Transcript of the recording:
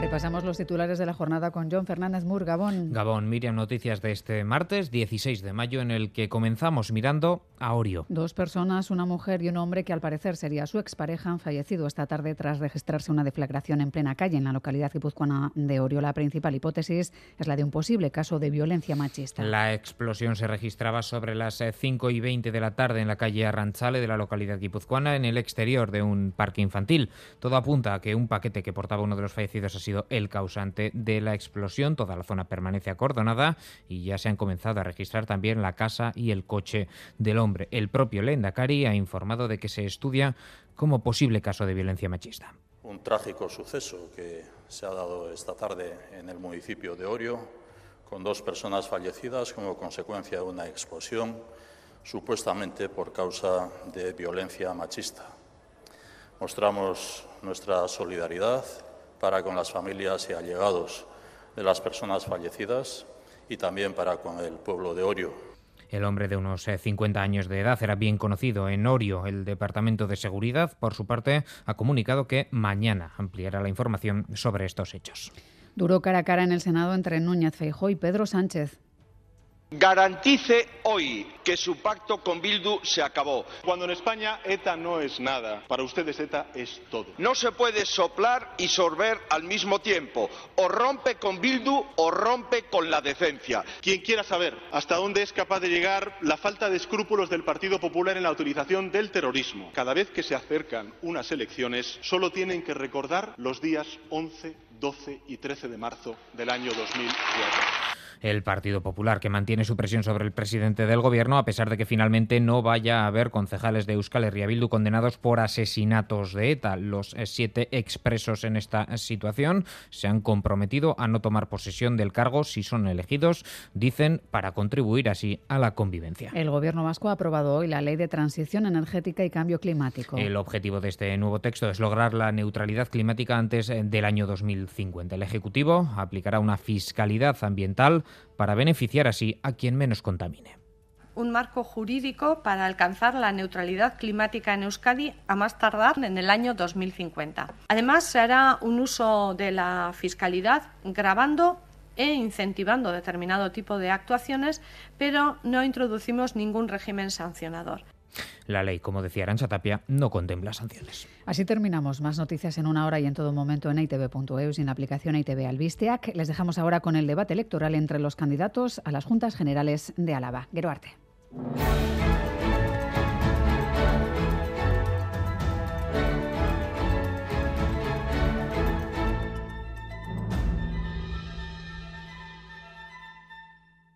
Repasamos los titulares de la jornada con John Fernández Mur, Gabón. Gabón, Miriam, noticias de este martes 16 de mayo en el que comenzamos mirando a Orio. Dos personas, una mujer y un hombre que al parecer sería su expareja, han fallecido esta tarde tras registrarse una deflagración en plena calle en la localidad guipuzcoana de Orio. La principal hipótesis es la de un posible caso de violencia machista. La explosión se registraba sobre las 5 y 20 de la tarde en la calle Arranchale de la localidad guipuzcoana en el exterior de un parque infantil. Todo apunta a que un paquete que portaba uno de los fallecidos ha sido el causante de la explosión. Toda la zona permanece acordonada y ya se han comenzado a registrar también la casa y el coche del hombre. El propio Lendakari ha informado de que se estudia como posible caso de violencia machista. Un trágico suceso que se ha dado esta tarde en el municipio de Orio, con dos personas fallecidas como consecuencia de una explosión, supuestamente por causa de violencia machista. Mostramos nuestra solidaridad para con las familias y allegados de las personas fallecidas y también para con el pueblo de Orio. El hombre de unos 50 años de edad era bien conocido en Orio. El Departamento de Seguridad, por su parte, ha comunicado que mañana ampliará la información sobre estos hechos. Duró cara a cara en el Senado entre Núñez Feijó y Pedro Sánchez. Garantice hoy que su pacto con Bildu se acabó. Cuando en España ETA no es nada, para ustedes ETA es todo. No se puede soplar y sorber al mismo tiempo. O rompe con Bildu o rompe con la decencia. Quien quiera saber hasta dónde es capaz de llegar la falta de escrúpulos del Partido Popular en la utilización del terrorismo, cada vez que se acercan unas elecciones, solo tienen que recordar los días 11, 12 y 13 de marzo del año 2004 el Partido Popular, que mantiene su presión sobre el presidente del gobierno, a pesar de que finalmente no vaya a haber concejales de Euskal Herria Bildu condenados por asesinatos de ETA. Los siete expresos en esta situación se han comprometido a no tomar posesión del cargo si son elegidos, dicen, para contribuir así a la convivencia. El gobierno vasco ha aprobado hoy la Ley de Transición Energética y Cambio Climático. El objetivo de este nuevo texto es lograr la neutralidad climática antes del año 2050. El Ejecutivo aplicará una fiscalidad ambiental para beneficiar así a quien menos contamine un marco jurídico para alcanzar la neutralidad climática en Euskadi a más tardar en el año 2050. Además, se hará un uso de la fiscalidad grabando e incentivando determinado tipo de actuaciones, pero no introducimos ningún régimen sancionador. La ley, como decía Arancha Tapia, no contempla sanciones. Así terminamos. Más noticias en una hora y en todo momento en itv.eus y en la aplicación ITV Albisteac. Les dejamos ahora con el debate electoral entre los candidatos a las Juntas Generales de Álava. Geroarte.